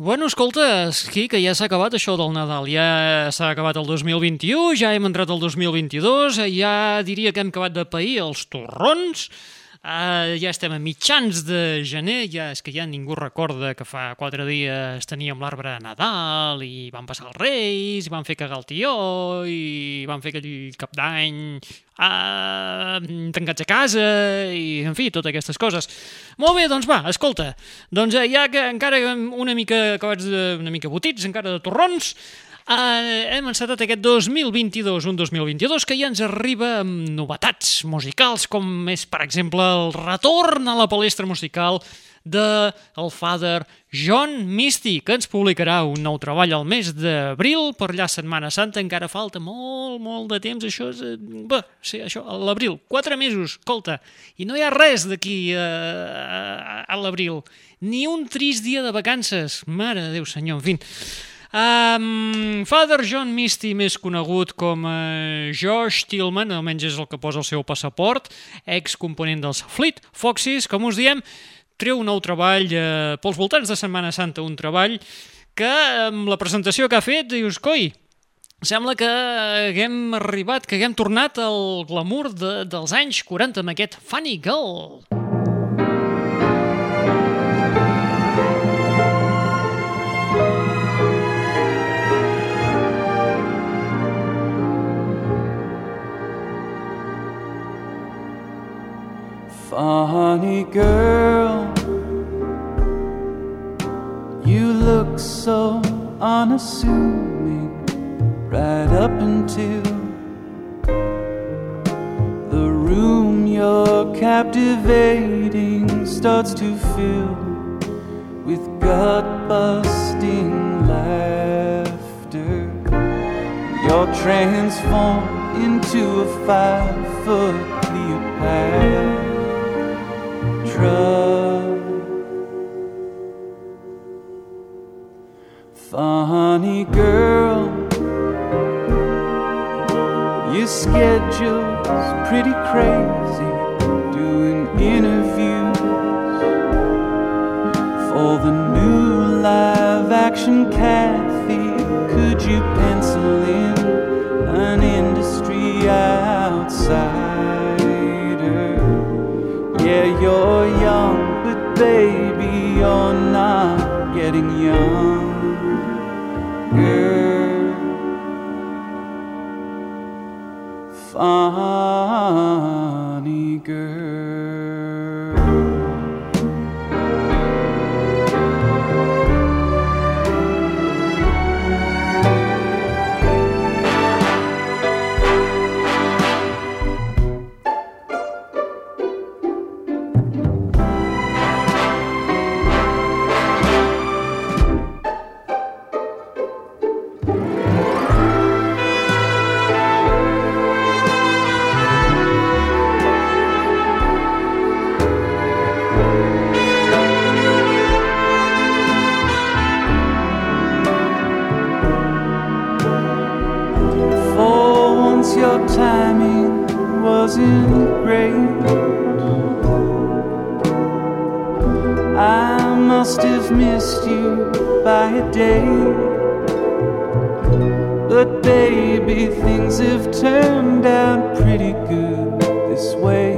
Bueno, escolta, aquí que ja s'ha acabat això del Nadal, ja s'ha acabat el 2021, ja hem entrat al 2022, ja diria que hem acabat de pair els torrons, Uh, ja estem a mitjans de gener, ja és que ja ningú recorda que fa quatre dies teníem l'arbre de Nadal i van passar els Reis, i van fer cagar el tió, i van fer aquell cap d'any uh, tancats a casa, i en fi, totes aquestes coses. Molt bé, doncs va, escolta, doncs ja que encara una mica acabats de, una mica botits, encara de torrons, Uh, hem encetat aquest 2022, un 2022 que ja ens arriba amb novetats musicals, com és, per exemple, el retorn a la palestra musical de el father John Misty, que ens publicarà un nou treball al mes d'abril, per allà Setmana Santa, encara falta molt, molt de temps, això és... Eh, bé, sí, això, a l'abril, quatre mesos, escolta, i no hi ha res d'aquí uh, a l'abril, ni un trist dia de vacances, mare de Déu senyor, en fi... Um, Father John Misty, més conegut com uh, Josh Tillman, almenys és el que posa el seu passaport, ex-component dels Fleet Foxes, com us diem, treu un nou treball uh, pels voltants de Setmana Santa, un treball que amb la presentació que ha fet dius, coi, sembla que haguem arribat, que haguem tornat al glamour de, dels anys 40 amb aquest Funny Girl. Funny girl, you look so unassuming right up until the room you're captivating starts to fill with gut busting laughter. You're transformed into a five foot Cleopatra. Funny girl, your schedule's pretty crazy. Doing interviews for the new live action Kathy. Could you pencil in an industry outside? Yeah, you're young, but baby, you're not getting young. Girl, funny girl. Baby, things have turned out pretty good this way.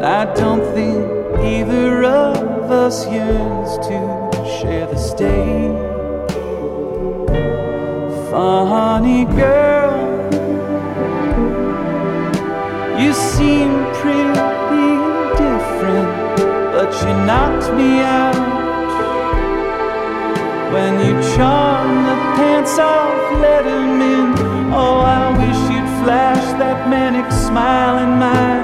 I don't think either of us yearns to share the stage. Funny girl, you seem pretty different, but you knocked me out when you charmed the pants off Oh, I wish you'd flash that manic smile in my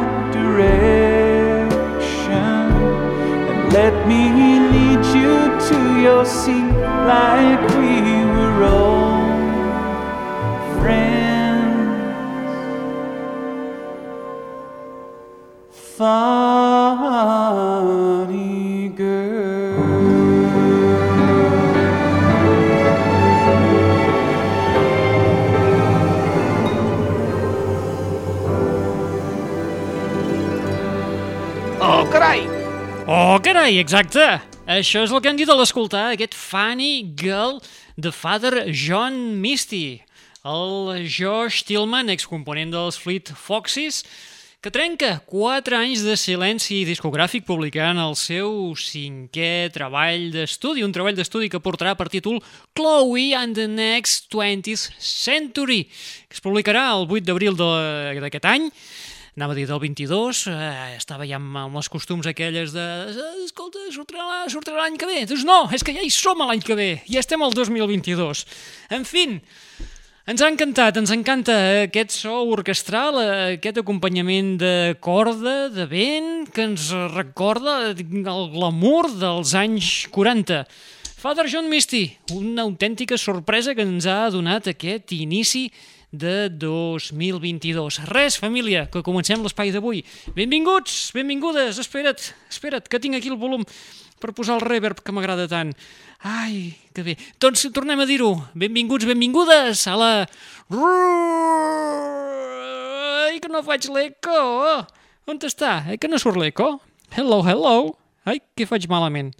Carai, exacte! Això és el que hem dit a l'escoltar, aquest Funny Girl de Father John Misty, el Josh Tillman, excomponent dels Fleet Foxes, que trenca 4 anys de silenci discogràfic publicant el seu cinquè treball d'estudi, un treball d'estudi que portarà per títol Chloe and the Next 20th Century, que es publicarà el 8 d'abril d'aquest any, anava a dir del 22, eh, estava ja amb, els costums aquelles de escolta, sortirà, sortirà l'any que ve. Doncs no, és que ja hi som l'any que ve, ja estem al 2022. En fin, ens ha encantat, ens encanta aquest so orquestral, aquest acompanyament de corda, de vent, que ens recorda el glamour dels anys 40. Father John Misty, una autèntica sorpresa que ens ha donat aquest inici de 2022. Res, família, que comencem l'espai d'avui. Benvinguts, benvingudes, espera't, espera't, que tinc aquí el volum per posar el reverb que m'agrada tant. Ai, que bé. Doncs tornem a dir-ho. Benvinguts, benvingudes a la... Ai, que no faig l'eco. On està? Eh, que no surt l'eco? Hello, hello. Ai, què faig malament?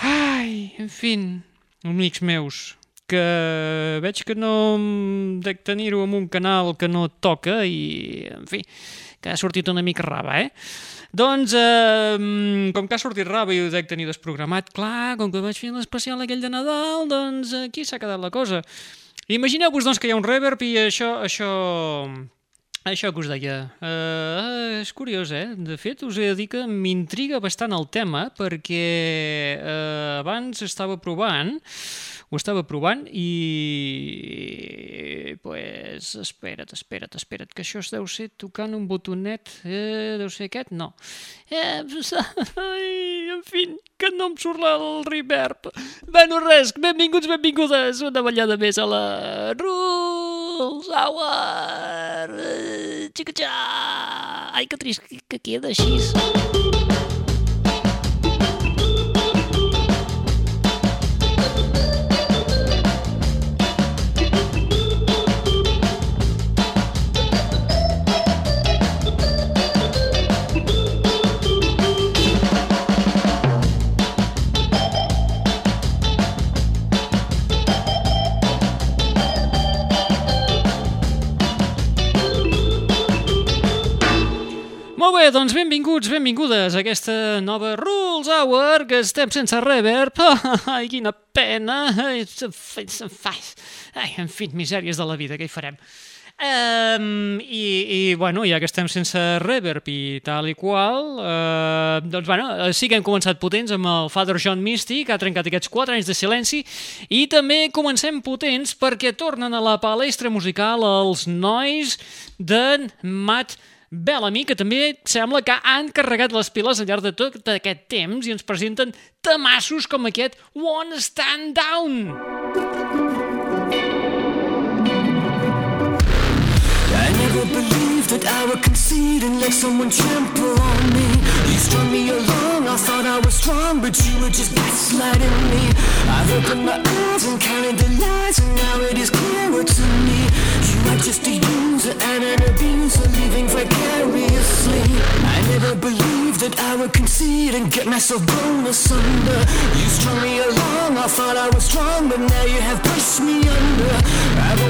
Ai, en fin, amics meus, que veig que no dec tenir-ho en un canal que no toca i, en fi, que ha sortit una mica raba, eh? Doncs, eh, com que ha sortit raba i ho dec tenir desprogramat, clar, com que vaig fer l'especial aquell de Nadal, doncs aquí s'ha quedat la cosa. Imagineu-vos, doncs, que hi ha un reverb i això, això, això que us deia, uh, és curiós, eh? De fet, us he de dir que m'intriga bastant el tema perquè uh, abans estava provant ho estava provant i... pues, espera't, espera't, espera't, que això es deu ser tocant un botonet, eh, deu ser aquest? No. Eh, ai, en fi, que no em surt el reverb. Bueno, res, benvinguts, benvingudes, una ballada més a la Rules Hour. Xica-xa! Ai, que trist que queda així. Doncs benvinguts, benvingudes a aquesta nova Rules Hour, que estem sense reverb. Ai, quina pena. Ai, en fi, misèries de la vida, què hi farem? Um, i, i, bueno, ja que estem sense reverb i tal i qual, uh, doncs, bueno, sí que hem començat potents amb el Father John Misty, que ha trencat aquests 4 anys de silenci, i també comencem potents perquè tornen a la palestra musical els nois de Matt Bellamy, que també sembla que han carregat les piles al llarg de tot aquest temps i ens presenten temassos com aquest One Stand Down. I never believed that I would concede and let someone trample on me. Strung me along, I thought I was strong, but you were just gaslighting me. I've opened my eyes and counted the lies, and now it is clearer to me. You are just a user and an abuser, living vicariously. I never believed that I would concede and get myself blown asunder. You strung me along, I thought I was strong, but now you have pushed me under. I've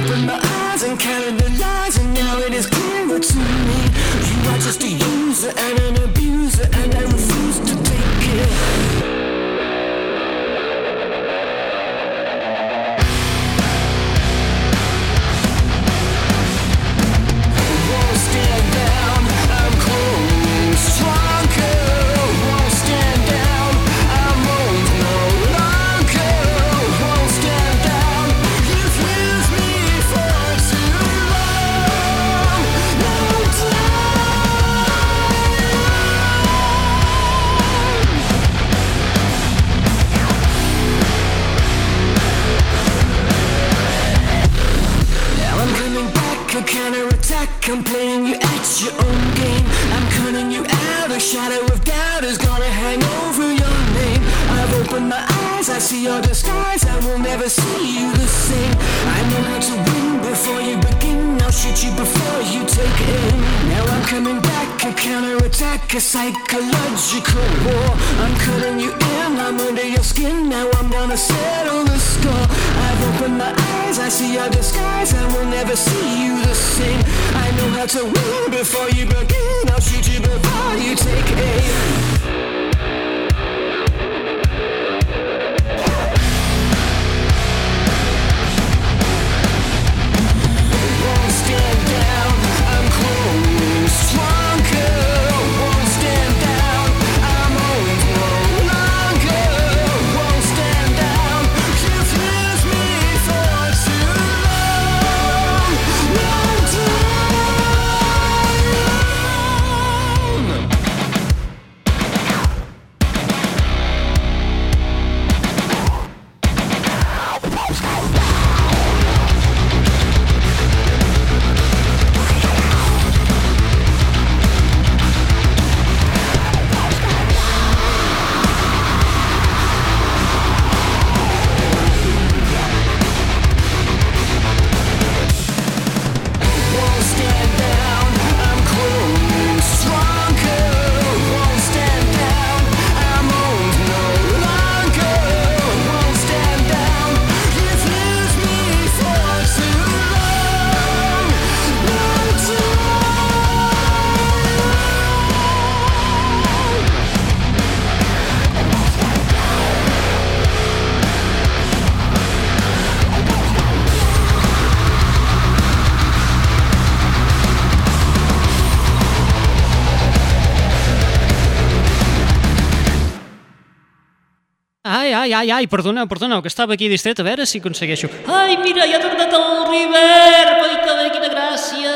Ai, ai, perdona, perdona, que estava aquí distret, a veure si aconsegueixo. Ai, mira, ja ha tornat el Rivert! Ai, que bé, quina gràcia!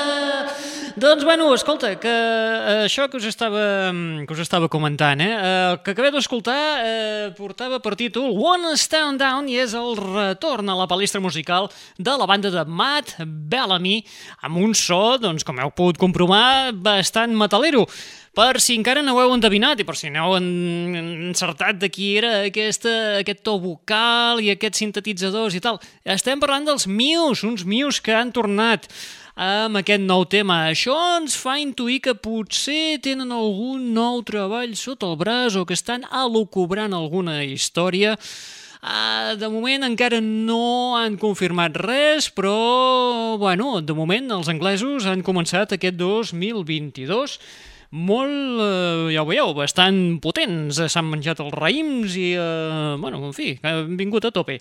Doncs, bueno, escolta, que eh, això que us estava, mm, que us estava comentant, eh, eh, el que acabeu d'escoltar eh, portava per títol One Stand Down i és el retorn a la palestra musical de la banda de Matt Bellamy amb un so, doncs, com heu pogut comprovar, bastant metalero. Per si encara no ho heu endevinat i per si no heu en- encertat de qui era aquesta, aquest to vocal i aquests sintetitzadors i tal, estem parlant dels Muse, uns Muse que han tornat amb aquest nou tema. Això ens fa intuir que potser tenen algun nou treball sota el braç o que estan alocubrant alguna història. Uh, de moment encara no han confirmat res, però, bueno, de moment els anglesos han començat aquest 2022 molt, eh, ja ho veieu, bastant potents. S'han menjat els raïms i, eh, bueno, en fi, han vingut a tope.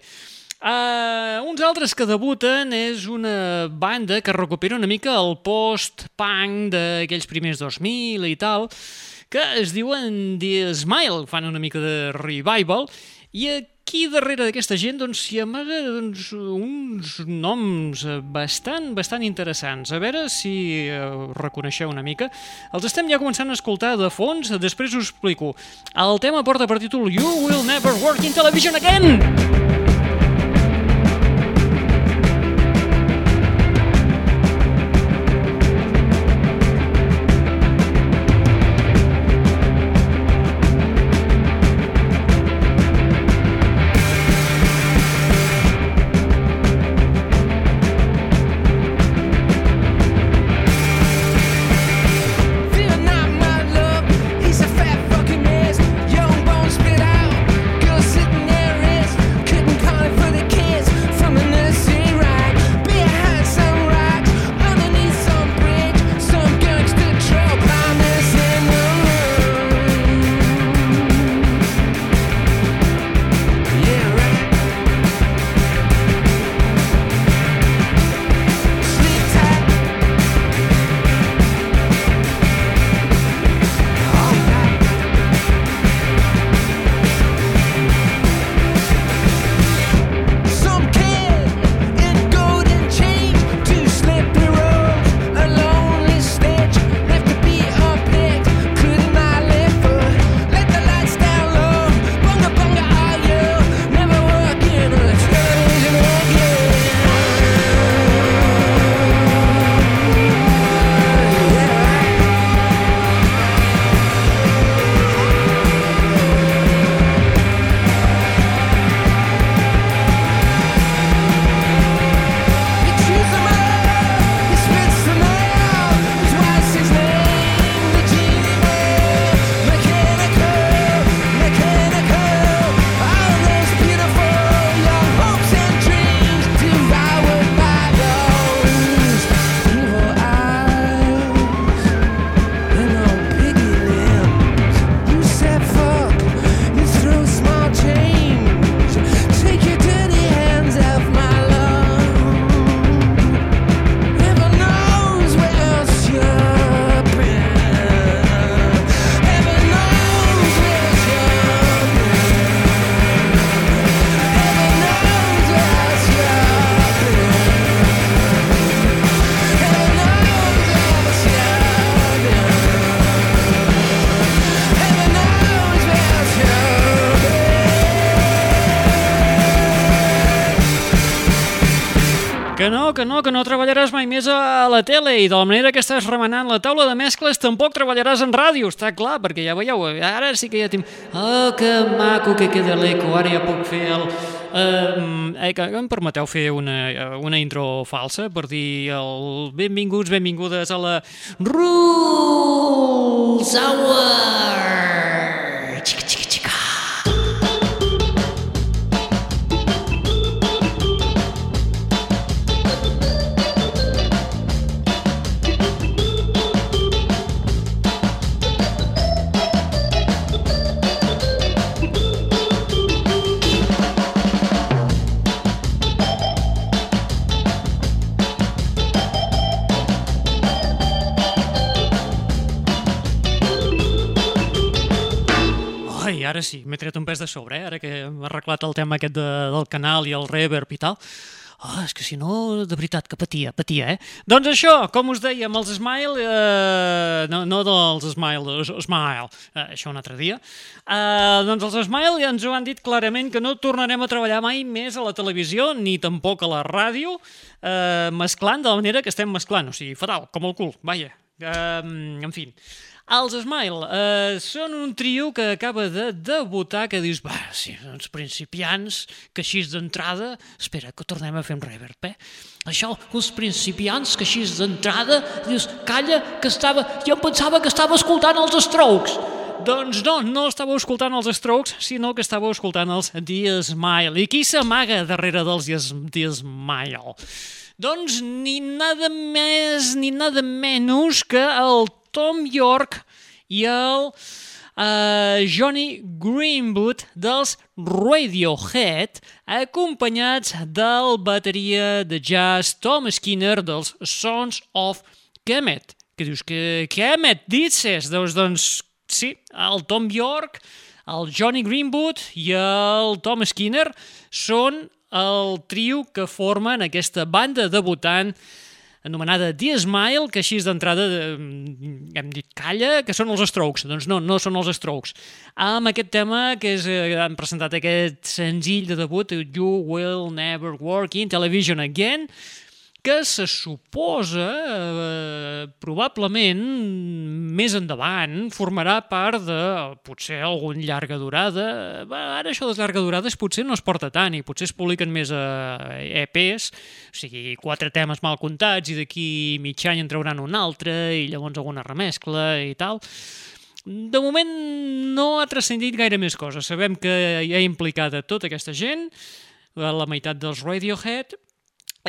Uh, uns altres que debuten és una banda que recupera una mica el post-punk d'aquells primers 2000 i tal, que es diuen The Smile, fan una mica de revival, i aquí darrere d'aquesta gent doncs, s'hi amaga doncs, uns noms bastant, bastant interessants. A veure si eh, reconeixeu una mica. Els estem ja començant a escoltar de fons, després us explico. El tema porta per títol You Will Never Work in Television Again! Que no, que no, treballaràs mai més a la tele i de la manera que estàs remenant la taula de mescles tampoc treballaràs en ràdio, està clar, perquè ja veieu, ara sí que ja tinc... Oh, que maco que queda l'eco, ara ja puc fer el... Uh, eh, que em permeteu fer una, una intro falsa per dir el benvinguts, benvingudes a la Rules Hour! Ara sí, m'he tret un pes de sobre, eh? ara que hem arreglat el tema aquest de, del canal i el reverb i tal. Oh, és que si no, de veritat, que patia, patia, eh? Doncs això, com us dèiem, els Smile, eh, no, no dels Smile, dels Smile, eh, això un altre dia, eh, doncs els Smile ja ens ho han dit clarament que no tornarem a treballar mai més a la televisió, ni tampoc a la ràdio, eh, mesclant de la manera que estem mesclant, o sigui, fatal, com el cul, vaja. Eh, en fi, els Smile eh, són un trio que acaba de debutar que dius, va, sí, uns principiants que així d'entrada... Espera, que tornem a fer un reverb, eh? Això, uns principiants que així d'entrada dius, calla, que estava... Jo em pensava que estava escoltant els Strokes. Doncs no, no estàveu escoltant els Strokes, sinó que estàveu escoltant els The Smile. I qui s'amaga darrere dels The Smile? Doncs ni nada més ni nada menys que el Tom York i el uh, Johnny Greenwood dels Radiohead, acompanyats del bateria de jazz Tom Skinner dels Sons of Kemet. Que dius que Kemet, dices? Doncs, doncs sí, el Tom York, el Johnny Greenwood i el Tom Skinner són el trio que formen aquesta banda debutant anomenada The Smile, que així d'entrada eh, hem dit calla, que són els Strokes. Doncs no, no són els Strokes. Amb aquest tema que és, eh, han presentat aquest senzill de debut, You Will Never Work in Television Again, que se suposa, eh, probablement, més endavant, formarà part de, potser, algun llarga durada. Va, ara això de llarga durades potser no es porta tant i potser es publiquen més eh, EPs, o sigui, quatre temes mal comptats i d'aquí mig any en trauran un altre i llavors alguna remescla i tal. De moment no ha transcendit gaire més coses. Sabem que hi ha implicat a tota aquesta gent, la meitat dels Radiohead,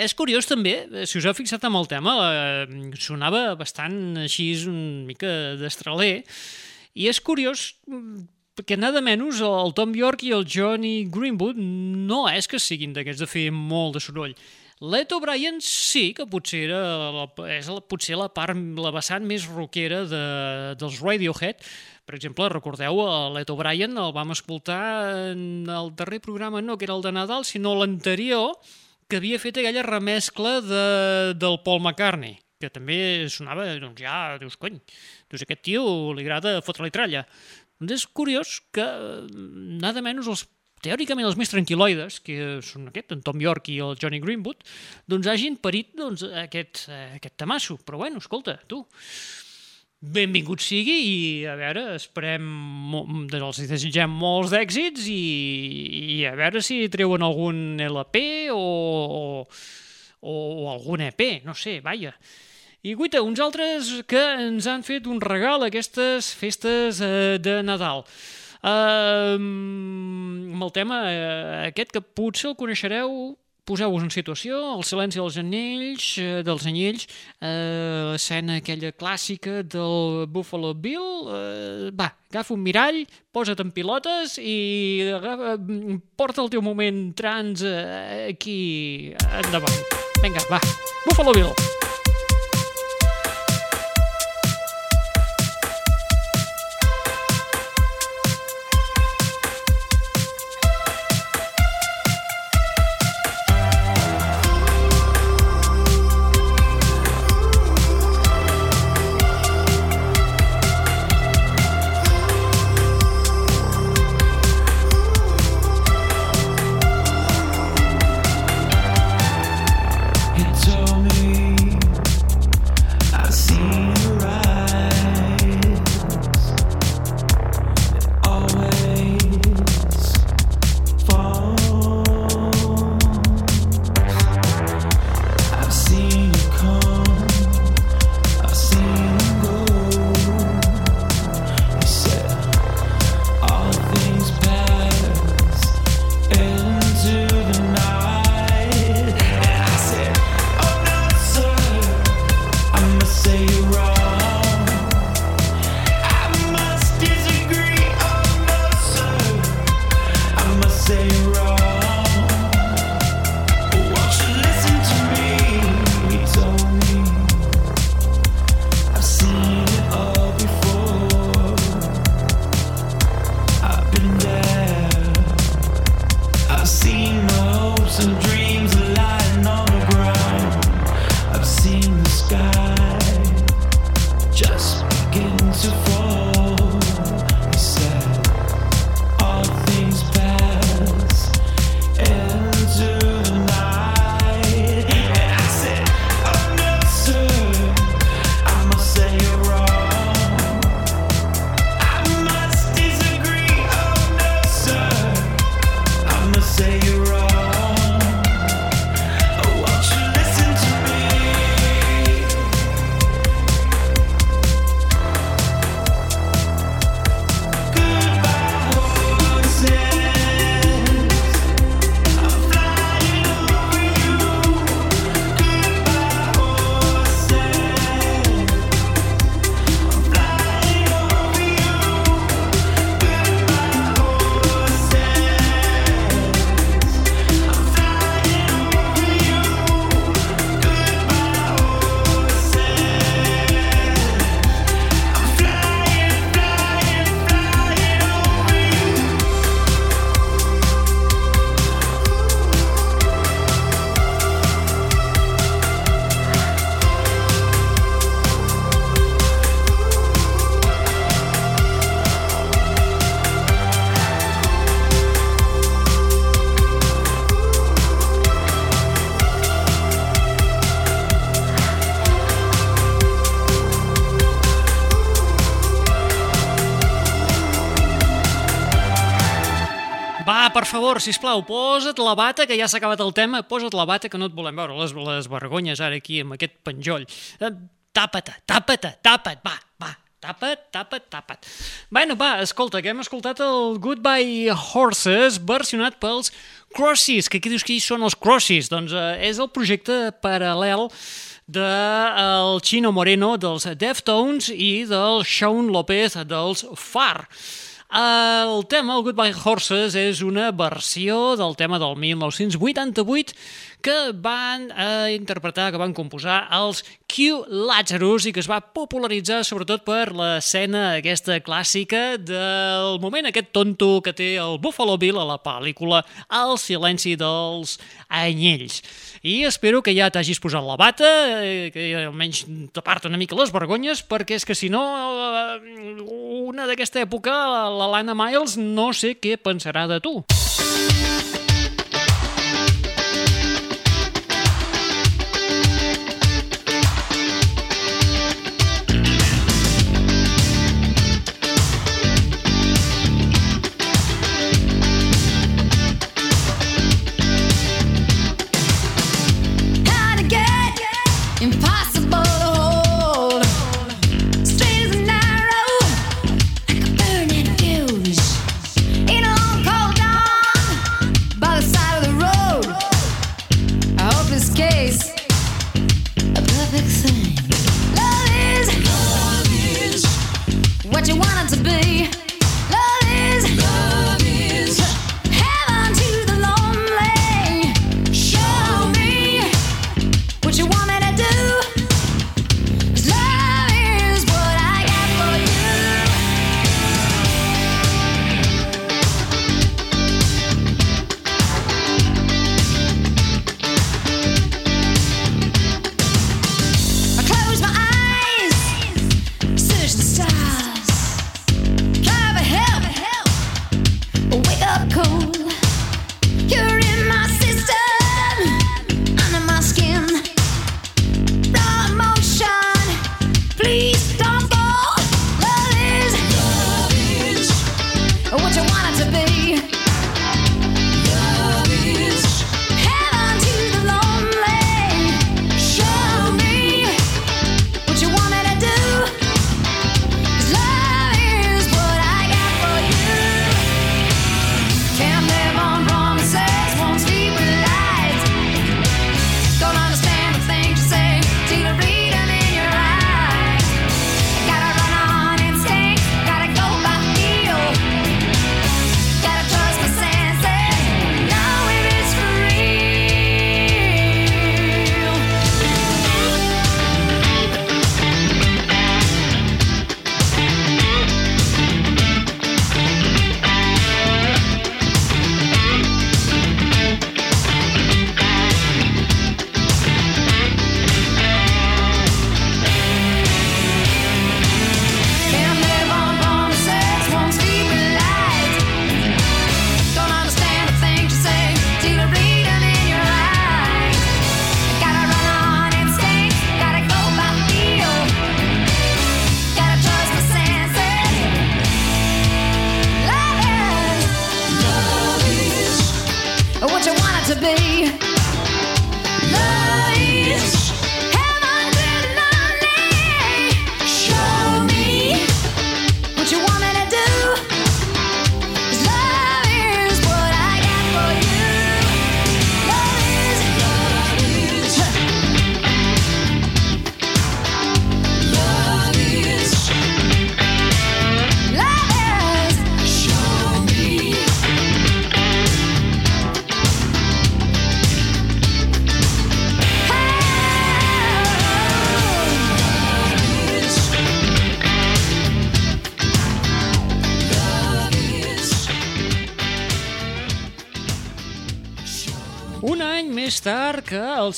és curiós també, eh, si us heu fixat amb el tema, eh, sonava bastant així una mica d'estraler, i és curiós mm, perquè nada menys el Tom York i el Johnny Greenwood no és que siguin d'aquests de fer molt de soroll. L'Ed O'Brien sí que potser era la, és la, potser la part, la vessant més rockera de, dels Radiohead. Per exemple, recordeu, l'Ed O'Brien el vam escoltar en el darrer programa, no que era el de Nadal, sinó l'anterior, que havia fet aquella remescla de, del Paul McCartney, que també sonava, doncs ja, dius, cony, dius, aquest tio li agrada fotre-li tralla. Doncs és curiós que, nada menys, els teòricament els més tranquil·loides, que són aquest, en Tom York i el Johnny Greenwood, doncs hagin parit doncs, aquest, aquest tamasso. Però bueno, escolta, tu, benvingut sigui i a veure, esperem els desitgem molts d'èxits i, i a veure si treuen algun LP o, o, o algun EP, no sé, vaja. I guita, uns altres que ens han fet un regal a aquestes festes eh, de Nadal. Uh, amb el tema uh, aquest que potser el coneixereu poseu-vos en situació, el silenci dels anells, eh, dels anyells, eh, l'escena aquella clàssica del Buffalo Bill, eh, va, agafa un mirall, posa't en pilotes i agafa, porta el teu moment trans eh, aquí endavant. Vinga, va, Buffalo Bill. Favor, si plau, posa't la bata, que ja s'ha acabat el tema, posa't la bata, que no et volem veure les, les vergonyes ara aquí amb aquest penjoll. Eh, Tapa't, tapa't, va, va, tapa't, tapa't, tapa't. Bueno, va, escolta, que hem escoltat el Goodbye Horses versionat pels Crosses, que aquí dius que són els Crosses? Doncs eh, és el projecte paral·lel del Chino Moreno dels Deftones i del Shaun López dels Far. El tema, el Goodbye Horses, és una versió del tema del 1988 que van eh, interpretar, que van composar els Q Lazarus i que es va popularitzar sobretot per l'escena aquesta clàssica del moment aquest tonto que té el Buffalo Bill a la pel·lícula El silenci dels anyells. I espero que ja t'hagis posat la bata, eh, que almenys t'aparta una mica les vergonyes, perquè és que si no, eh, una d'aquesta època, la Lana Miles, no sé què pensarà de tu.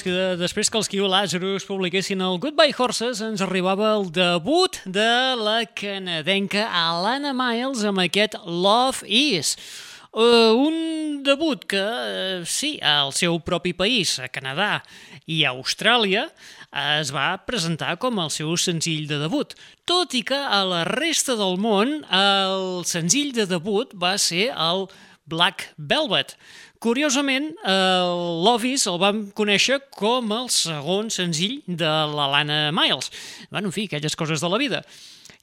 Que després que els Kiu Lazarus publiquessin el Goodbye Horses ens arribava el debut de la canadenca Alana Miles amb aquest Love Is. Uh, un debut que, uh, sí, al seu propi país, a Canadà i a Austràlia, es va presentar com el seu senzill de debut, tot i que a la resta del món el senzill de debut va ser el Black Velvet. Curiosament, el Lovis el vam conèixer com el segon senzill de l'Alana Miles. Bueno, en fi, aquelles coses de la vida.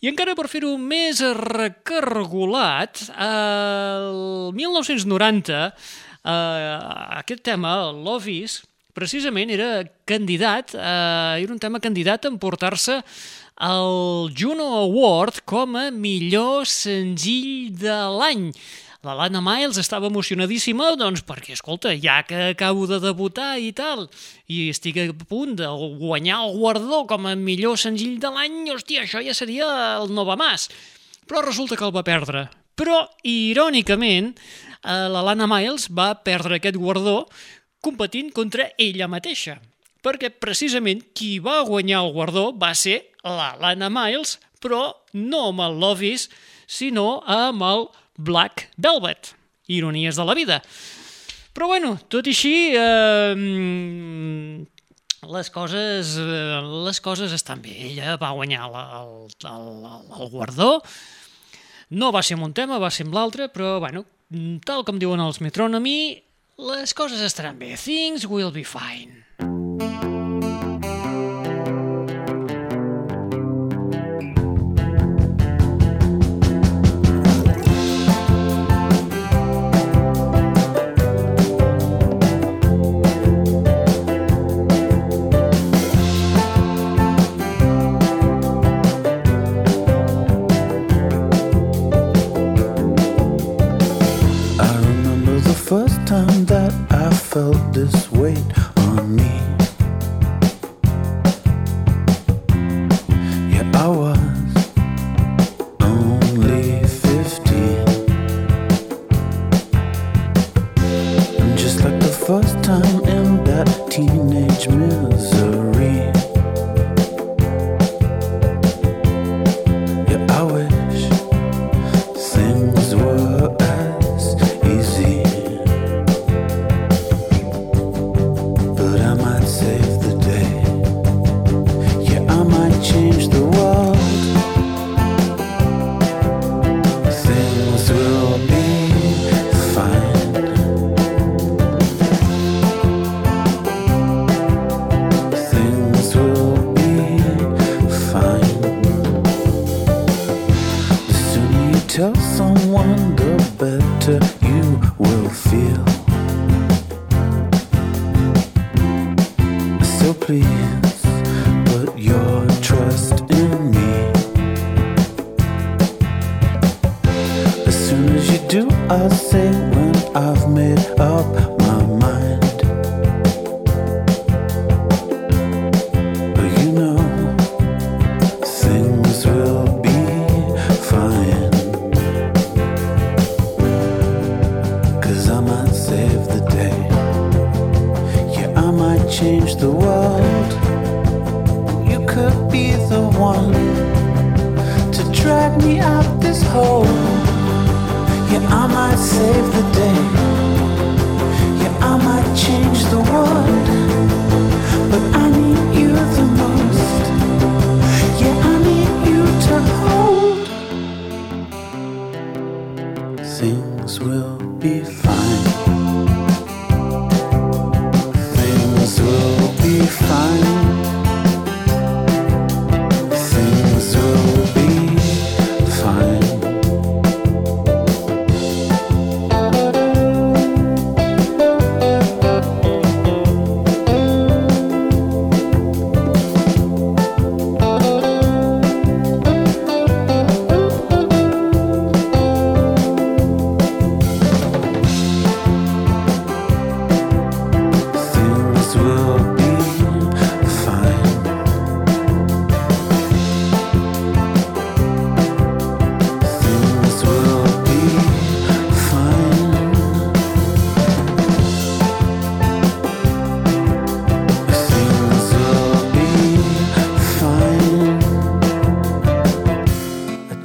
I encara per fer-ho més recargolat, el 1990, eh, aquest tema, Lovis, precisament era candidat, eh, era un tema candidat a emportar-se el Juno Award com a millor senzill de l'any. La Lana Miles estava emocionadíssima, doncs perquè, escolta, ja que acabo de debutar i tal, i estic a punt de guanyar el guardó com a millor senzill de l'any, hòstia, això ja seria el Nova Mas. Però resulta que el va perdre. Però, irònicament, eh, la Lana Miles va perdre aquest guardó competint contra ella mateixa. Perquè precisament qui va guanyar el guardó va ser la Lana Miles, però no amb el Lovis, sinó amb el Black Velvet. Ironies de la vida. Però bueno, tot i així, eh, les coses, eh, les coses estan bé. Ella va guanyar la, el, el, el guardó. No va ser amb un tema, va ser amb l'altre, però bueno, tal com diuen els Metronomy, les coses estaran bé. Things will be fine. Time that I felt this weight on me.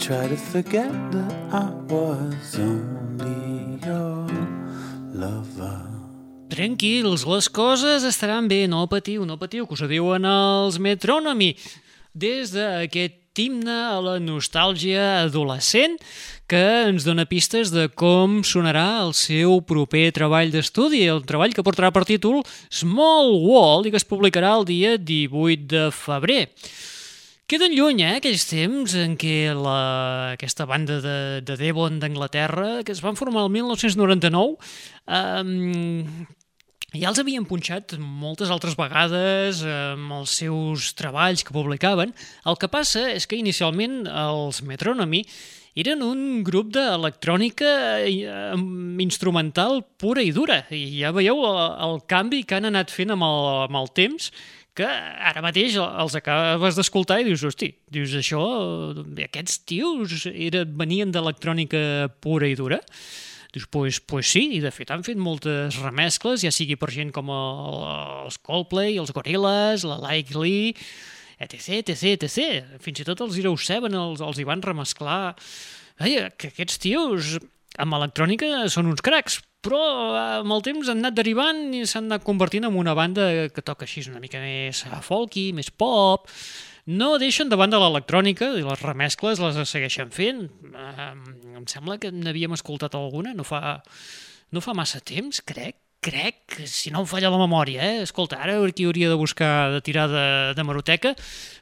Forget that I was only your lover. Tranquils, les coses estaran bé, no patiu, no patiu, que us ho diuen els Metronomy. Des d'aquest himne a la nostàlgia adolescent que ens dona pistes de com sonarà el seu proper treball d'estudi, el treball que portarà per títol Small World i que es publicarà el dia 18 de febrer. Queden lluny, eh, aquells temps en què la, aquesta banda de, de Devon d'Anglaterra, que es van formar el 1999, eh, ja els havien punxat moltes altres vegades amb els seus treballs que publicaven. El que passa és que inicialment els Metronomy eren un grup d'electrònica eh, instrumental pura i dura. I ja veieu el, el canvi que han anat fent amb el, amb el temps, que ara mateix els acabes d'escoltar i dius, hosti, dius això, eh, aquests tios eren, venien d'electrònica pura i dura? Dius, pues, pues sí, i de fet han fet moltes remescles, ja sigui per gent com el, els Coldplay, els Gorillaz, la Likely, etc, etc, etc. Fins i tot els Zero Seven els, els hi van remesclar. Ai, que aquests tios amb electrònica són uns cracs, però amb el temps han anat derivant i s'han anat convertint en una banda que toca així una mica més folky, més pop, no deixen de banda l'electrònica i les remescles les segueixen fent. Eh, em sembla que n'havíem escoltat alguna, no fa, no fa massa temps, crec, crec, si no em falla la memòria, eh? Escolta, ara aquí hauria de buscar, de tirar de, de maroteca,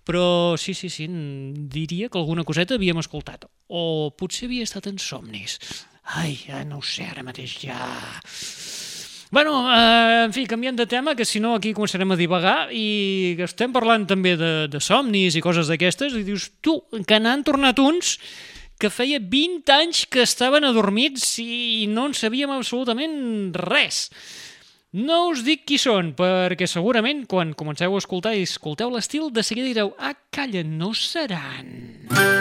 però sí, sí, sí, diria que alguna coseta havíem escoltat. O potser havia estat en somnis. Ai, ja no ho sé, ara mateix ja... Bueno, eh, en fi, canviant de tema, que si no aquí començarem a divagar i estem parlant també de, de somnis i coses d'aquestes i dius, tu, que n'han tornat uns que feia 20 anys que estaven adormits i no en sabíem absolutament res. No us dic qui són, perquè segurament quan comenceu a escoltar i escolteu l'estil, de seguida direu, ah, calla, no seran... Hard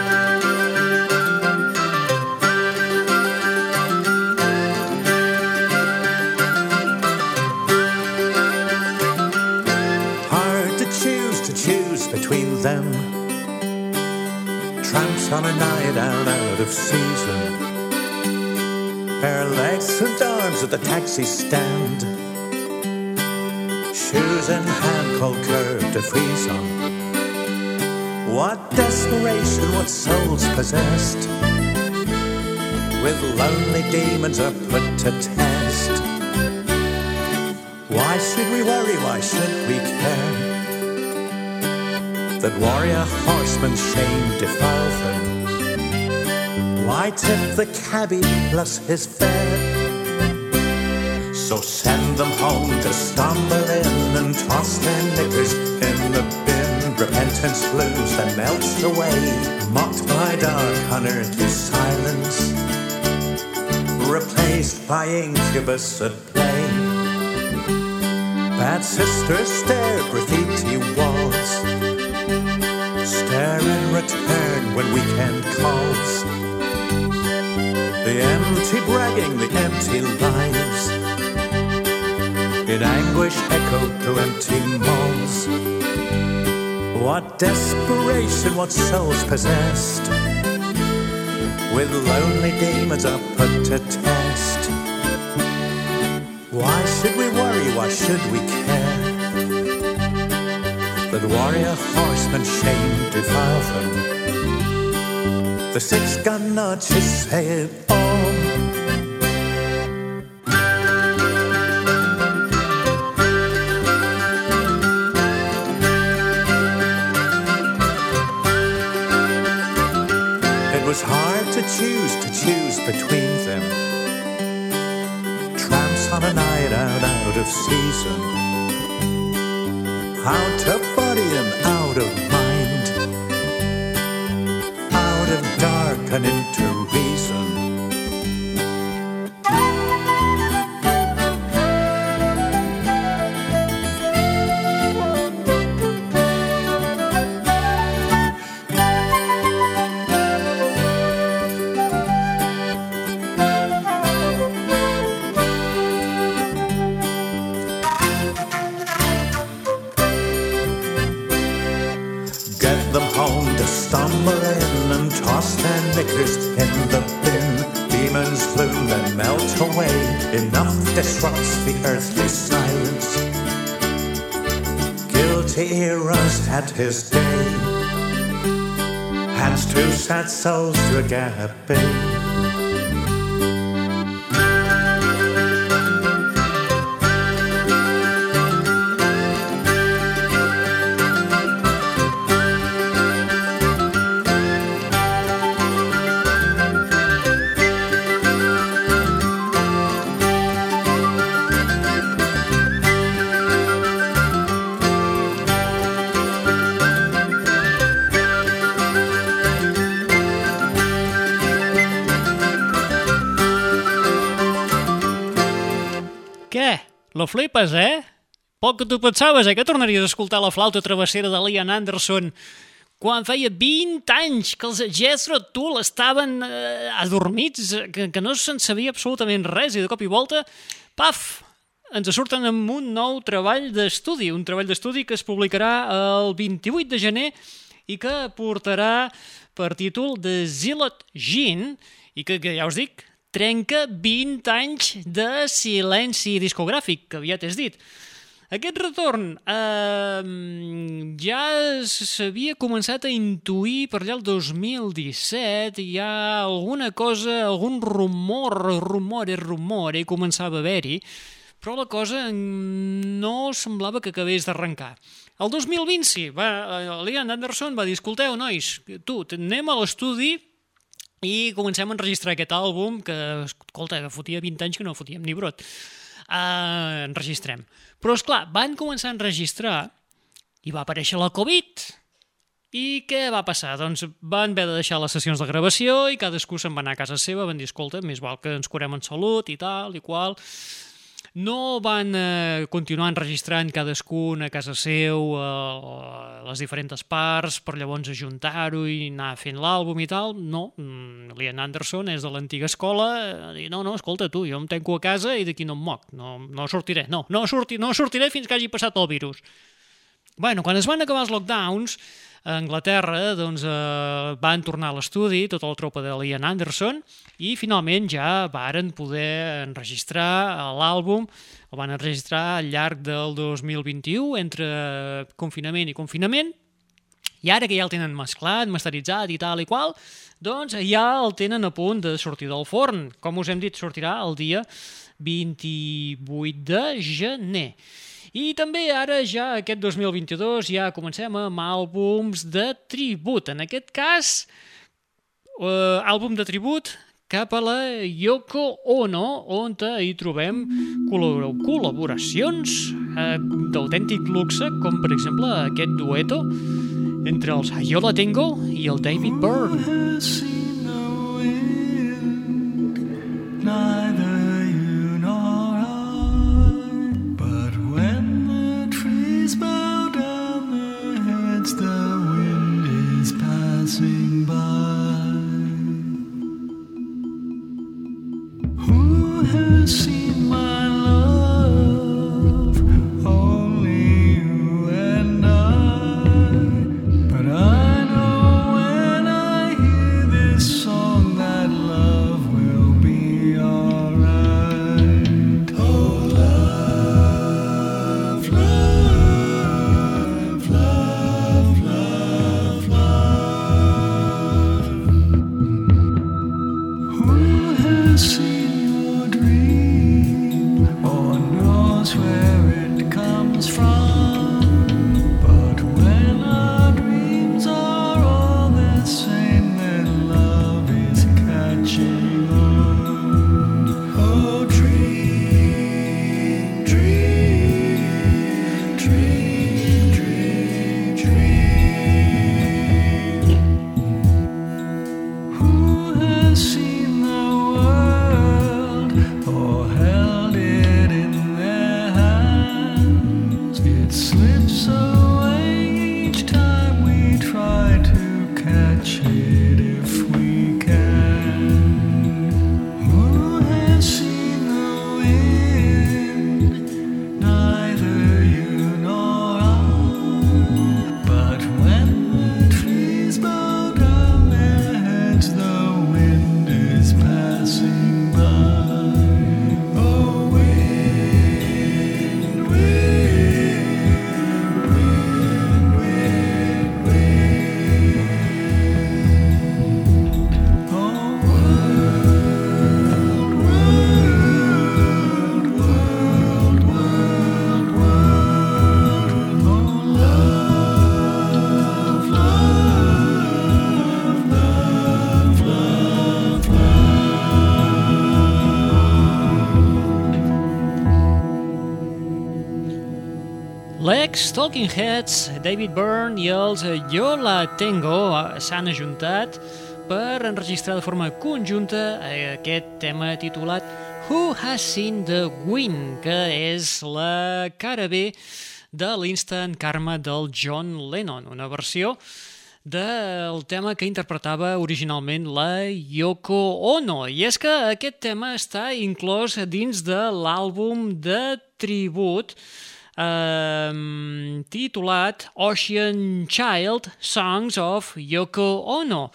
them. Tramps on a night out, out of season. Bare legs and arms at the taxi stand. Shoes in hand, cold curve to freeze on. What desperation, what souls possessed. With lonely demons are put to test. Why should we worry? Why should we care? That warrior horseman's shame defile them. Why tip the cabbie plus his fare? So send them home to stumble in and toss their knickers in the bin. Repentance blues that melts away, mocked by dark unearthly silence, replaced by incubus at play. Bad sisters stare at return when weekend calls. The empty bragging, the empty lives. In anguish echoed to empty malls. What desperation, what souls possessed. With lonely demons are put to test. Why should we worry? Why should we care? That warrior horsemen shame defile them. The six gun notches say it all. It was hard to choose, to choose between them tramps on a night out, out of season. Out of body and out of mind. Out of dark and into reason. His day. Hands two sad souls to a gaping. Lo flipes, eh? Poc que tu pensaves, eh, que tornaries a escoltar la flauta travessera de Liam Anderson quan feia 20 anys que els Jethro Tull estaven eh, adormits, que, que no se'n sabia absolutament res i de cop i volta, paf, ens surten amb un nou treball d'estudi, un treball d'estudi que es publicarà el 28 de gener i que portarà per títol The Zilot Gin i que, que ja us dic, trenca 20 anys de silenci discogràfic, que aviat és dit. Aquest retorn eh, ja s'havia començat a intuir per allà el 2017, hi ha alguna cosa, algun rumor, rumore, rumore, començava a haver-hi, però la cosa no semblava que acabés d'arrencar. El 2020 sí, va, eh, Liam Anderson va dir, escolteu, nois, tu, anem a l'estudi i comencem a enregistrar aquest àlbum que, escolta, que fotia 20 anys que no fotíem ni brot. Uh, enregistrem. Però, és clar, van començar a enregistrar i va aparèixer la Covid. I què va passar? Doncs van haver de deixar les sessions de gravació i cadascú se'n va anar a casa seva, van dir, escolta, més val que ens curem en salut i tal, i qual. No van eh, continuar enregistrant cadascun a casa seu eh, les diferents parts per llavors ajuntar-ho i anar fent l'àlbum i tal. No, mm, Liam Anderson és de l'antiga escola i no, no, escolta tu, jo em tanco a casa i d'aquí no em moc, no, no sortiré, no, no, surti, no sortiré fins que hagi passat el virus. Bueno, quan es van acabar els lockdowns, a Anglaterra doncs, eh, van tornar a l'estudi tota la tropa de Liam Anderson i finalment ja varen poder enregistrar l'àlbum, el van enregistrar al llarg del 2021 entre confinament i confinament i ara que ja el tenen mesclat, masteritzat i tal i qual, doncs ja el tenen a punt de sortir del forn. Com us hem dit, sortirà el dia 28 de gener. I també ara, ja aquest 2022, ja comencem amb àlbums de tribut. En aquest cas, eh, àlbum de tribut cap a la Yoko Ono, on hi trobem col·labor- col·laboracions eh, d'autèntic luxe, com per exemple aquest dueto entre els Ayola Tengo i el David Byrne. Who has L'ex Talking Heads, David Byrne i els Yo La Tengo s'han ajuntat per enregistrar de forma conjunta aquest tema titulat Who Has Seen the Wind, que és la cara B de l'Instant Karma del John Lennon, una versió del tema que interpretava originalment la Yoko Ono. I és que aquest tema està inclòs dins de l'àlbum de tribut eh, titulat Ocean Child Songs of Yoko Ono.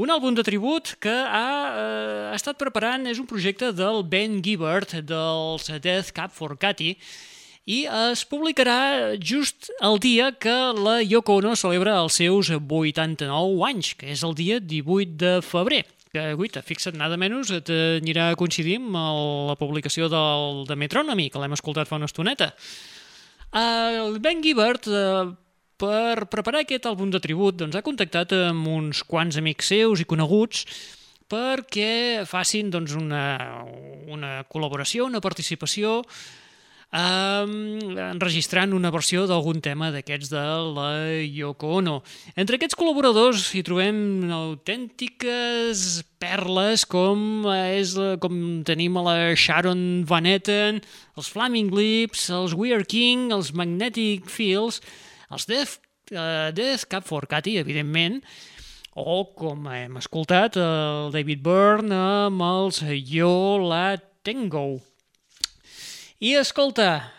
Un àlbum de tribut que ha eh, estat preparant, és un projecte del Ben Gibbard dels Death Cab for Cutie i es publicarà just el dia que la Yoko Ono celebra els seus 89 anys, que és el dia 18 de febrer que, guaita, fixa't, nada menys et anirà a coincidir amb el- la publicació del, de Metronomy, que l'hem escoltat fa una estoneta. El Ben Gibbard, eh, per preparar aquest àlbum de tribut, doncs, ha contactat amb uns quants amics seus i coneguts perquè facin doncs, una, una col·laboració, una participació um, enregistrant una versió d'algun tema d'aquests de la Yoko Ono. Entre aquests col·laboradors hi trobem autèntiques perles com, és, com tenim a la Sharon Van Etten, els Flaming Lips, els We Are King, els Magnetic Fields, els Death, uh, Death Cab for Cutie, evidentment, o, com hem escoltat, el David Byrne amb els Yo La Tengo. I escolta,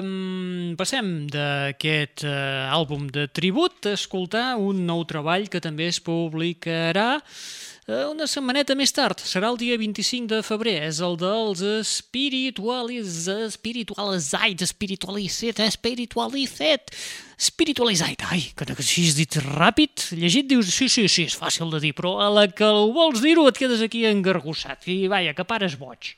um, passem d'aquest uh, àlbum de tribut a escoltar un nou treball que també es publicarà uh, una setmaneta més tard. Serà el dia 25 de febrer. És el dels espiritualis, espiritualitzats, espiritualicet, espiritualicet, espiritualitzat. Ai, que així has dit ràpid, llegit dius, sí, sí, sí, és fàcil de dir, però a la que vols dir-ho et quedes aquí engargussat. I vaja, que pares boig.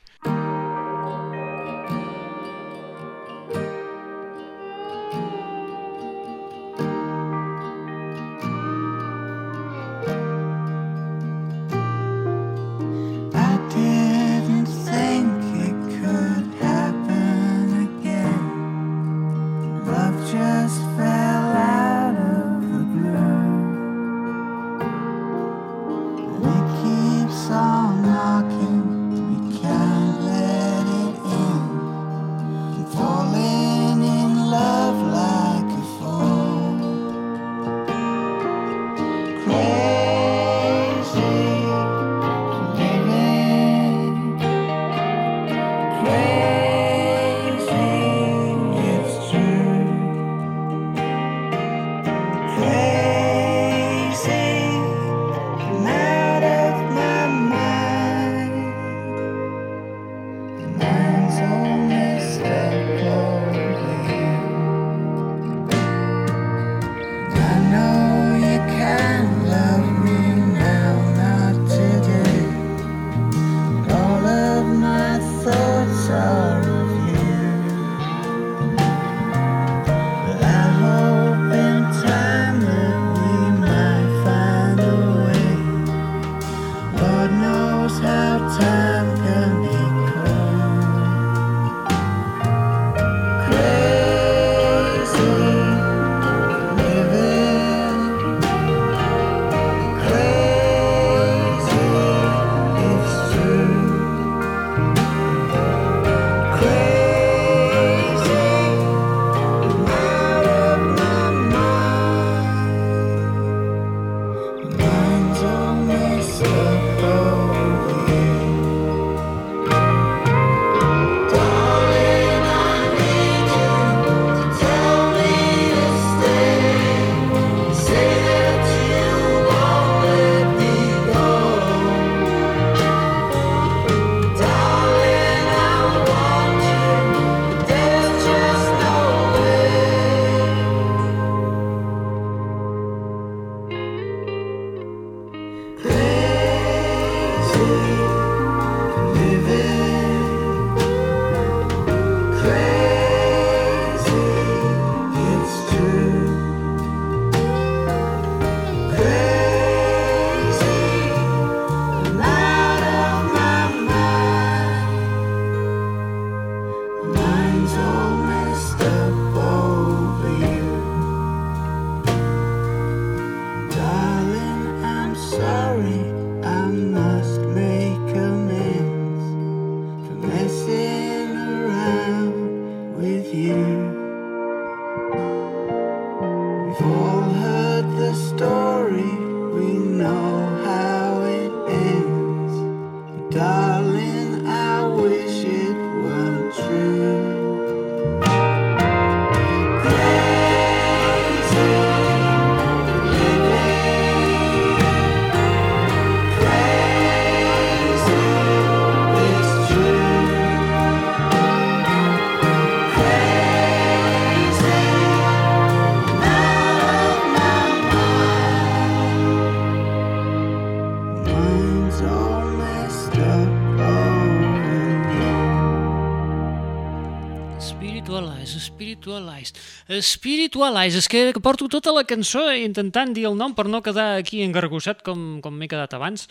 Spiritualize. Spiritualize, és que porto tota la cançó intentant dir el nom per no quedar aquí engargossat com, com m'he quedat abans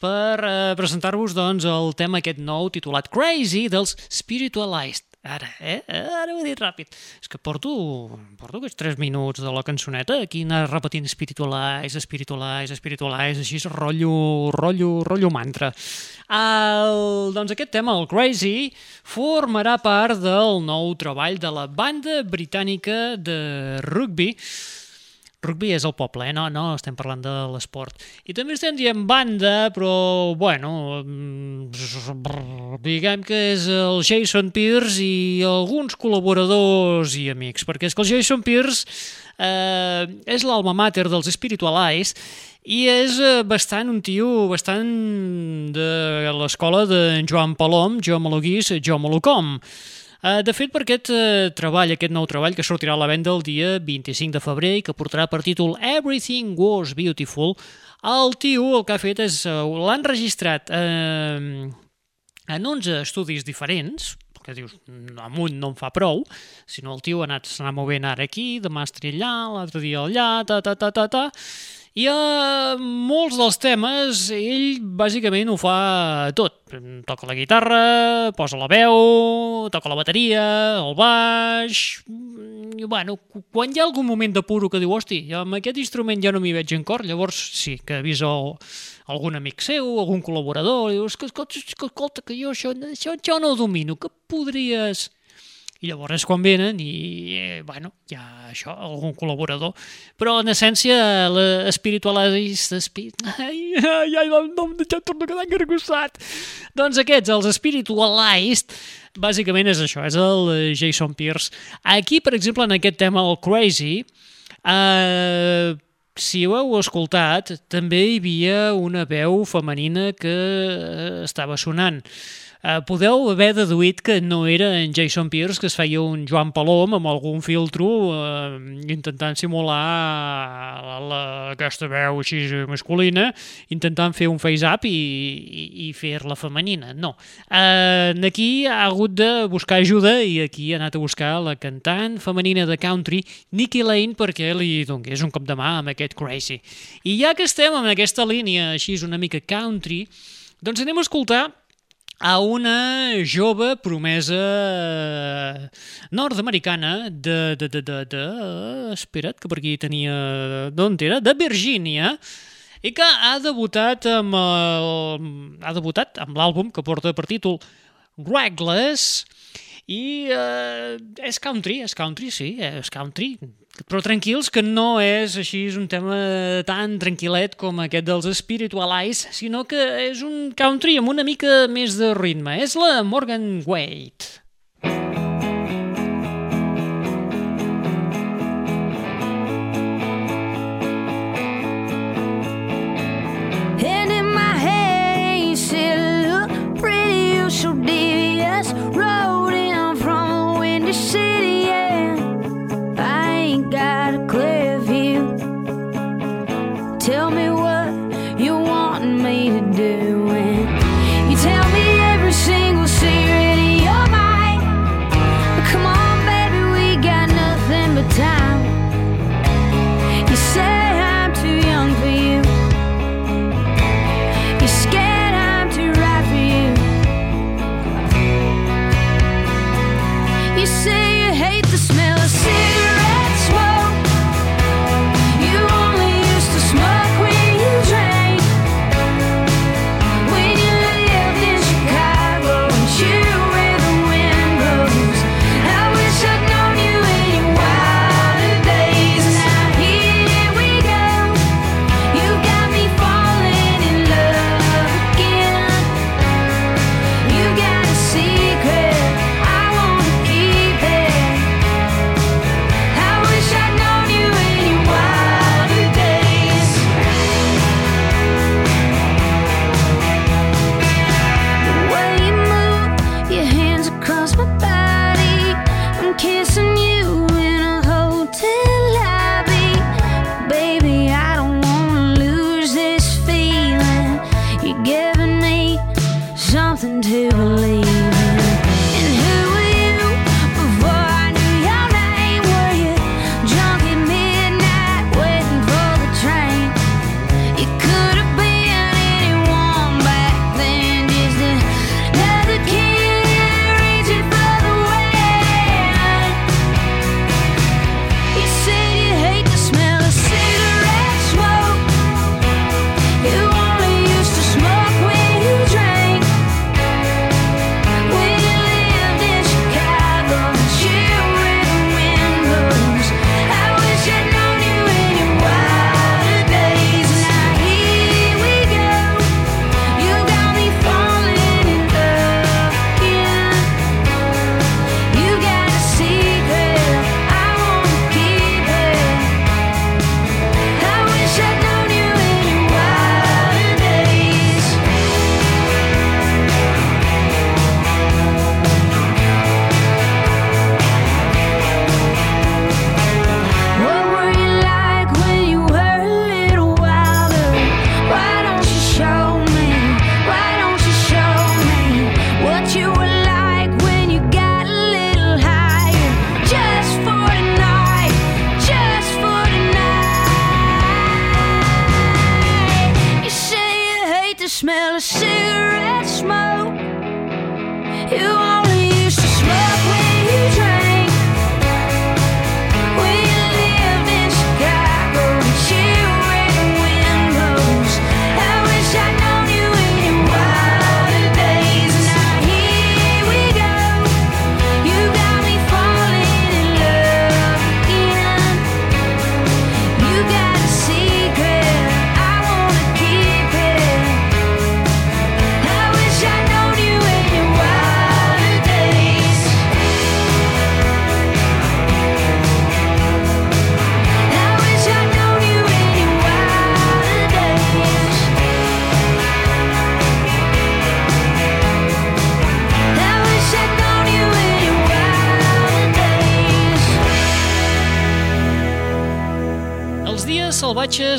per eh, presentar-vos doncs, el tema aquest nou titulat Crazy dels Spiritualized. Ara, eh? Ara ho he dit ràpid. És que porto, porto aquests 3 minuts de la cançoneta aquí anar repetint Spiritualize, Spiritualize, Spiritualize, així rotllo, rotllo, rotllo mantra. El, doncs aquest tema, el Crazy, formarà part del nou treball de la banda britànica de rugby Rugby és el poble, eh? no, no estem parlant de l'esport. I també estem dient banda, però, bueno, mm, diguem que és el Jason Pierce i alguns col·laboradors i amics, perquè és que el Jason Pierce eh, és l'alma mater dels Spiritualize i és eh, bastant un tio bastant de l'escola de Joan Palom, Jo Maloguís, Jo Malocom. Uh, de fet, per aquest uh, treball, aquest nou treball que sortirà a la venda el dia 25 de febrer i que portarà per títol Everything Was Beautiful, el tio el que ha fet és, uh, l'ha enregistrat uh, en 11 estudis diferents, que dius, amunt no em fa prou, sinó el tio ha anat, s'ha anat movent ara aquí, demà estaré allà, l'altre dia allà, ta, ta, ta, ta, ta, i a molts dels temes ell bàsicament ho fa tot. Toca la guitarra, posa la veu, toca la bateria, el baix... I, bueno, quan hi ha algun moment de puro que diu, hosti, amb aquest instrument ja no m'hi veig en cor, llavors sí, que avisa algun amic seu, algun col·laborador, i dius, escolta, escolta, que jo això, això, això no ho domino, que podries... I llavors quan venen i, eh, bueno, hi ha això, algun col·laborador. Però, en essència, l'espiritualista... Espi... Ai, ai, ai, no, ja torno a quedar engargossat. Doncs aquests, els spiritualized, bàsicament és això, és el eh, Jason Pierce. Aquí, per exemple, en aquest tema, el Crazy, eh, si ho heu escoltat, també hi havia una veu femenina que eh, estava sonant. Eh, podeu haver deduït que no era en Jason Pierce que es feia un Joan Palom amb algun filtro eh, intentant simular la, la, aquesta veu així masculina, intentant fer un face-up i, i, i fer-la femenina. No. Eh, aquí ha hagut de buscar ajuda i aquí ha anat a buscar la cantant femenina de country Nikki Lane perquè li donés un cop de mà amb aquest Crazy. I ja que estem en aquesta línia així una mica country, doncs anem a escoltar a una jove promesa nord-americana de, de, de, de, de... Espera't, que per aquí tenia... D'on era? De Virgínia, i que ha debutat amb el... ha debutat amb l'àlbum que porta per títol Reckless, i eh, és country, és country, sí, és country, però tranquils que no és així és un tema tan tranquil·let com aquest dels Spiritualize, sinó que és un country amb una mica més de ritme. És la Morgan Wade.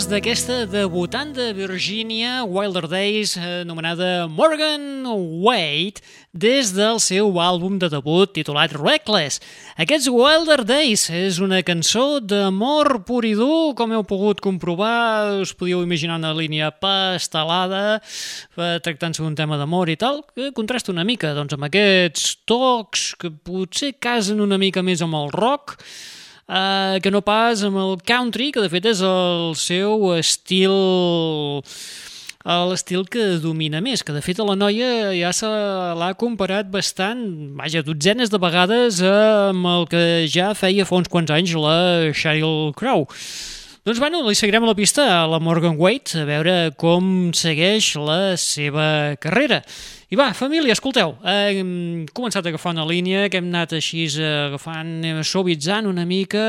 D'aquesta debutant de Virginia, Wilder Days, eh, anomenada Morgan Wade, des del seu àlbum de debut titulat Reckless. Aquests Wilder Days és una cançó d'amor pur i dur, com heu pogut comprovar, us podíeu imaginar una línia pastelada, eh, tractant-se d'un tema d'amor i tal, que contrasta una mica doncs, amb aquests tocs que potser casen una mica més amb el rock, uh, que no pas amb el country, que de fet és el seu estil l'estil que domina més, que de fet a la noia ja se l'ha comparat bastant, vaja, dotzenes de vegades amb el que ja feia fa uns quants anys la Sheryl Crow. Doncs bueno, li seguirem la pista a la Morgan Wade a veure com segueix la seva carrera. I va, família, escolteu, hem començat a agafar una línia que hem anat així agafant, suavitzant una mica,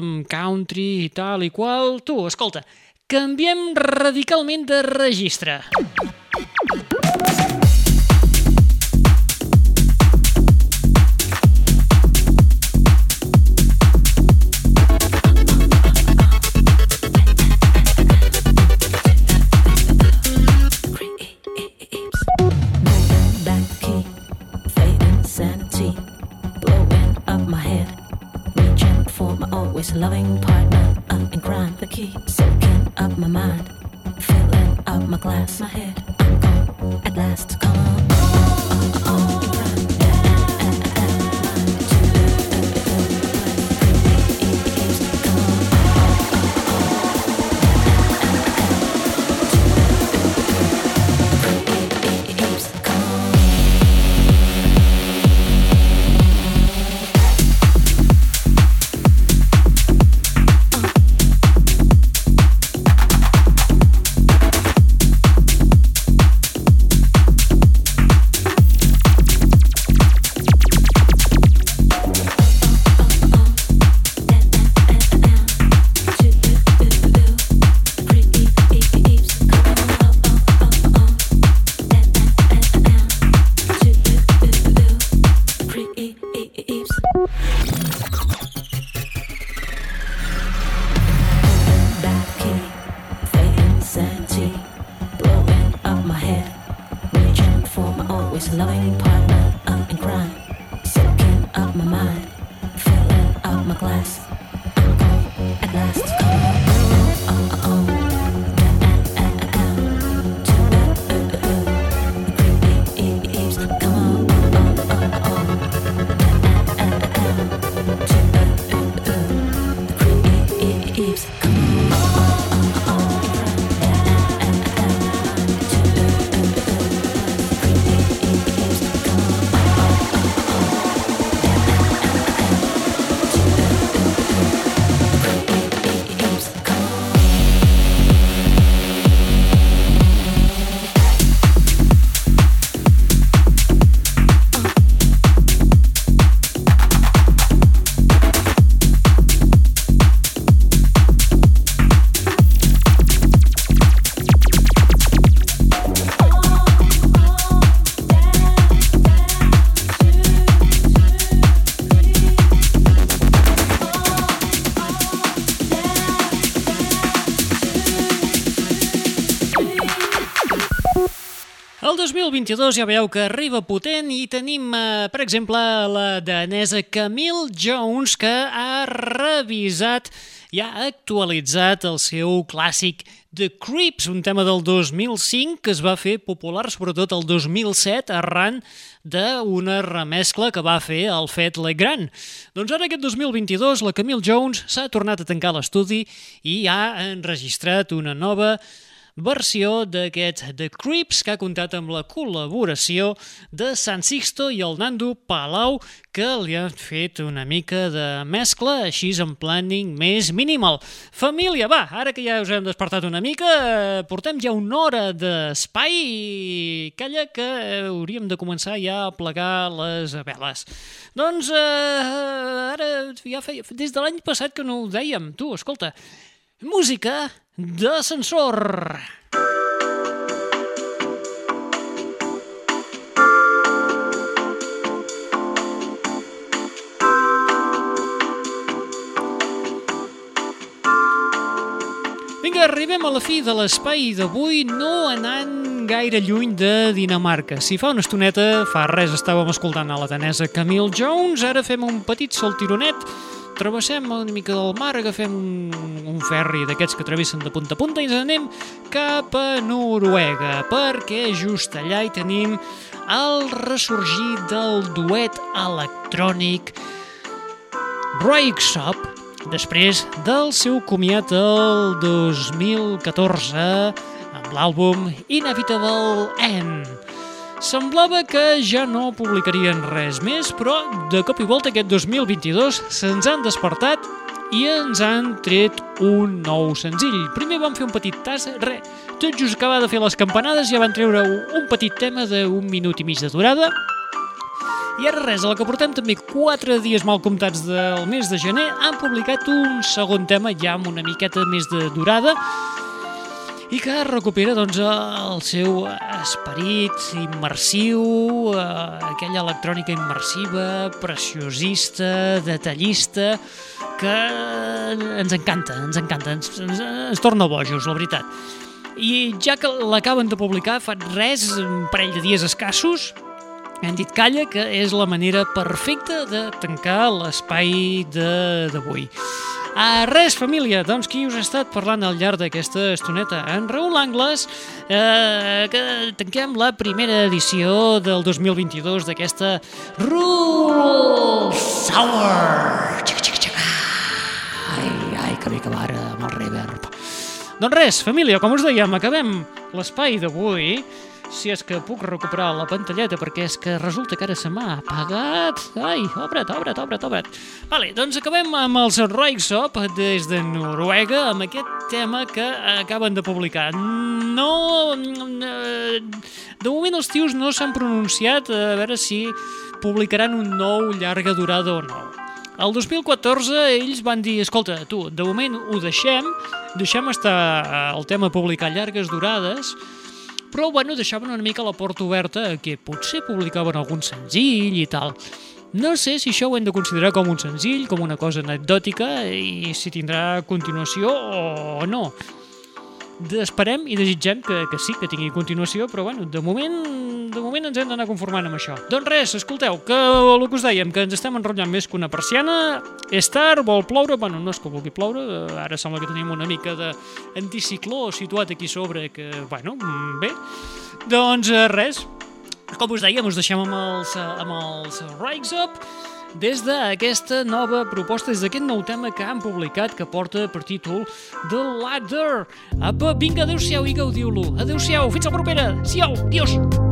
amb country i tal i qual. Tu, escolta, canviem radicalment de registre. Always loving partner up in crime. The key soaking up my mind, filling up my glass, my head. I'm gone at last. Come Loving 22 ja veieu que arriba potent i tenim, eh, per exemple, la danesa Camille Jones que ha revisat i ha actualitzat el seu clàssic The Creeps, un tema del 2005 que es va fer popular sobretot el 2007 arran d'una remescla que va fer el Fet Legrand. Doncs ara aquest 2022 la Camille Jones s'ha tornat a tancar l'estudi i ha enregistrat una nova versió d'aquest The Creeps que ha comptat amb la col·laboració de San Sixto i el Nando Palau que li han fet una mica de mescla així en planning més minimal. Família, va, ara que ja us hem despertat una mica, eh, portem ja una hora d'espai i calla que hauríem de començar ja a plegar les veles. Doncs eh, ara ja feia, des de l'any passat que no ho dèiem. Tu, escolta, música d'ascensor. arribem a la fi de l'espai d'avui no anant gaire lluny de Dinamarca. Si fa una estoneta, fa res, estàvem escoltant a la danesa Camille Jones, ara fem un petit saltironet, travessem una mica del mar, agafem un, ferri d'aquests que travessen de punta a punta i ens anem cap a Noruega, perquè just allà hi tenim el ressorgir del duet electrònic Röyksopp, després del seu comiat el 2014 amb l'àlbum Inevitable End. Semblava que ja no publicarien res més, però de cop i volta aquest 2022 se'ns han despertat i ens han tret un nou senzill. Primer van fer un petit tas, re, tot just acabar de fer les campanades ja van treure un petit tema d'un minut i mig de durada i ara res, a la que portem també 4 dies mal comptats del mes de gener, han publicat un segon tema ja amb una miqueta més de durada i que recupera doncs, el seu esperit immersiu, eh, aquella electrònica immersiva, preciosista, detallista, que ens encanta, ens encanta, ens, ens, ens torna bojos, la veritat. I ja que l'acaben de publicar fa res, un parell de dies escassos, hem dit calla, que és la manera perfecta de tancar l'espai d'avui. Ah, res, família, doncs qui us ha estat parlant al llarg d'aquesta estoneta? En Raül Angles, eh, que tanquem la primera edició del 2022 d'aquesta Rule Sour. Ai, ai, que bé que va ara amb el reverb. Doncs res, família, com us dèiem, acabem l'espai d'avui. Si és que puc recuperar la pantalleta, perquè és que resulta que ara se m'ha apagat. Ai, obre't, obre't, obre't, obre't. Vale, doncs acabem amb els Röyksopp des de Noruega, amb aquest tema que acaben de publicar. No... eh, De moment els tios no s'han pronunciat a veure si publicaran un nou llarga durada o no. El 2014 ells van dir, escolta, tu, de moment ho deixem, deixem estar el tema publicar llargues durades, però bueno, deixaven una mica la porta oberta a que potser publicaven algun senzill i tal. No sé si això ho hem de considerar com un senzill, com una cosa anecdòtica i si tindrà continuació o no. Esperem i desitgem que, que sí, que tingui continuació, però bueno, de moment, de moment ens hem d'anar conformant amb això. Doncs res, escolteu, que el que us dèiem, que ens estem enrotllant més que una persiana, és tard, vol ploure, bueno, no és que vulgui ploure, eh, ara sembla que tenim una mica d'anticicló situat aquí sobre, que, bueno, mm, bé, doncs eh, res, com us dèiem, us deixem amb els, eh, amb els Rise Up des d'aquesta nova proposta, des d'aquest nou tema que han publicat que porta per títol The Ladder. Apa, vinga, adeu-siau i gaudiu-lo. Adeu-siau, fins la propera. Siau, adiós.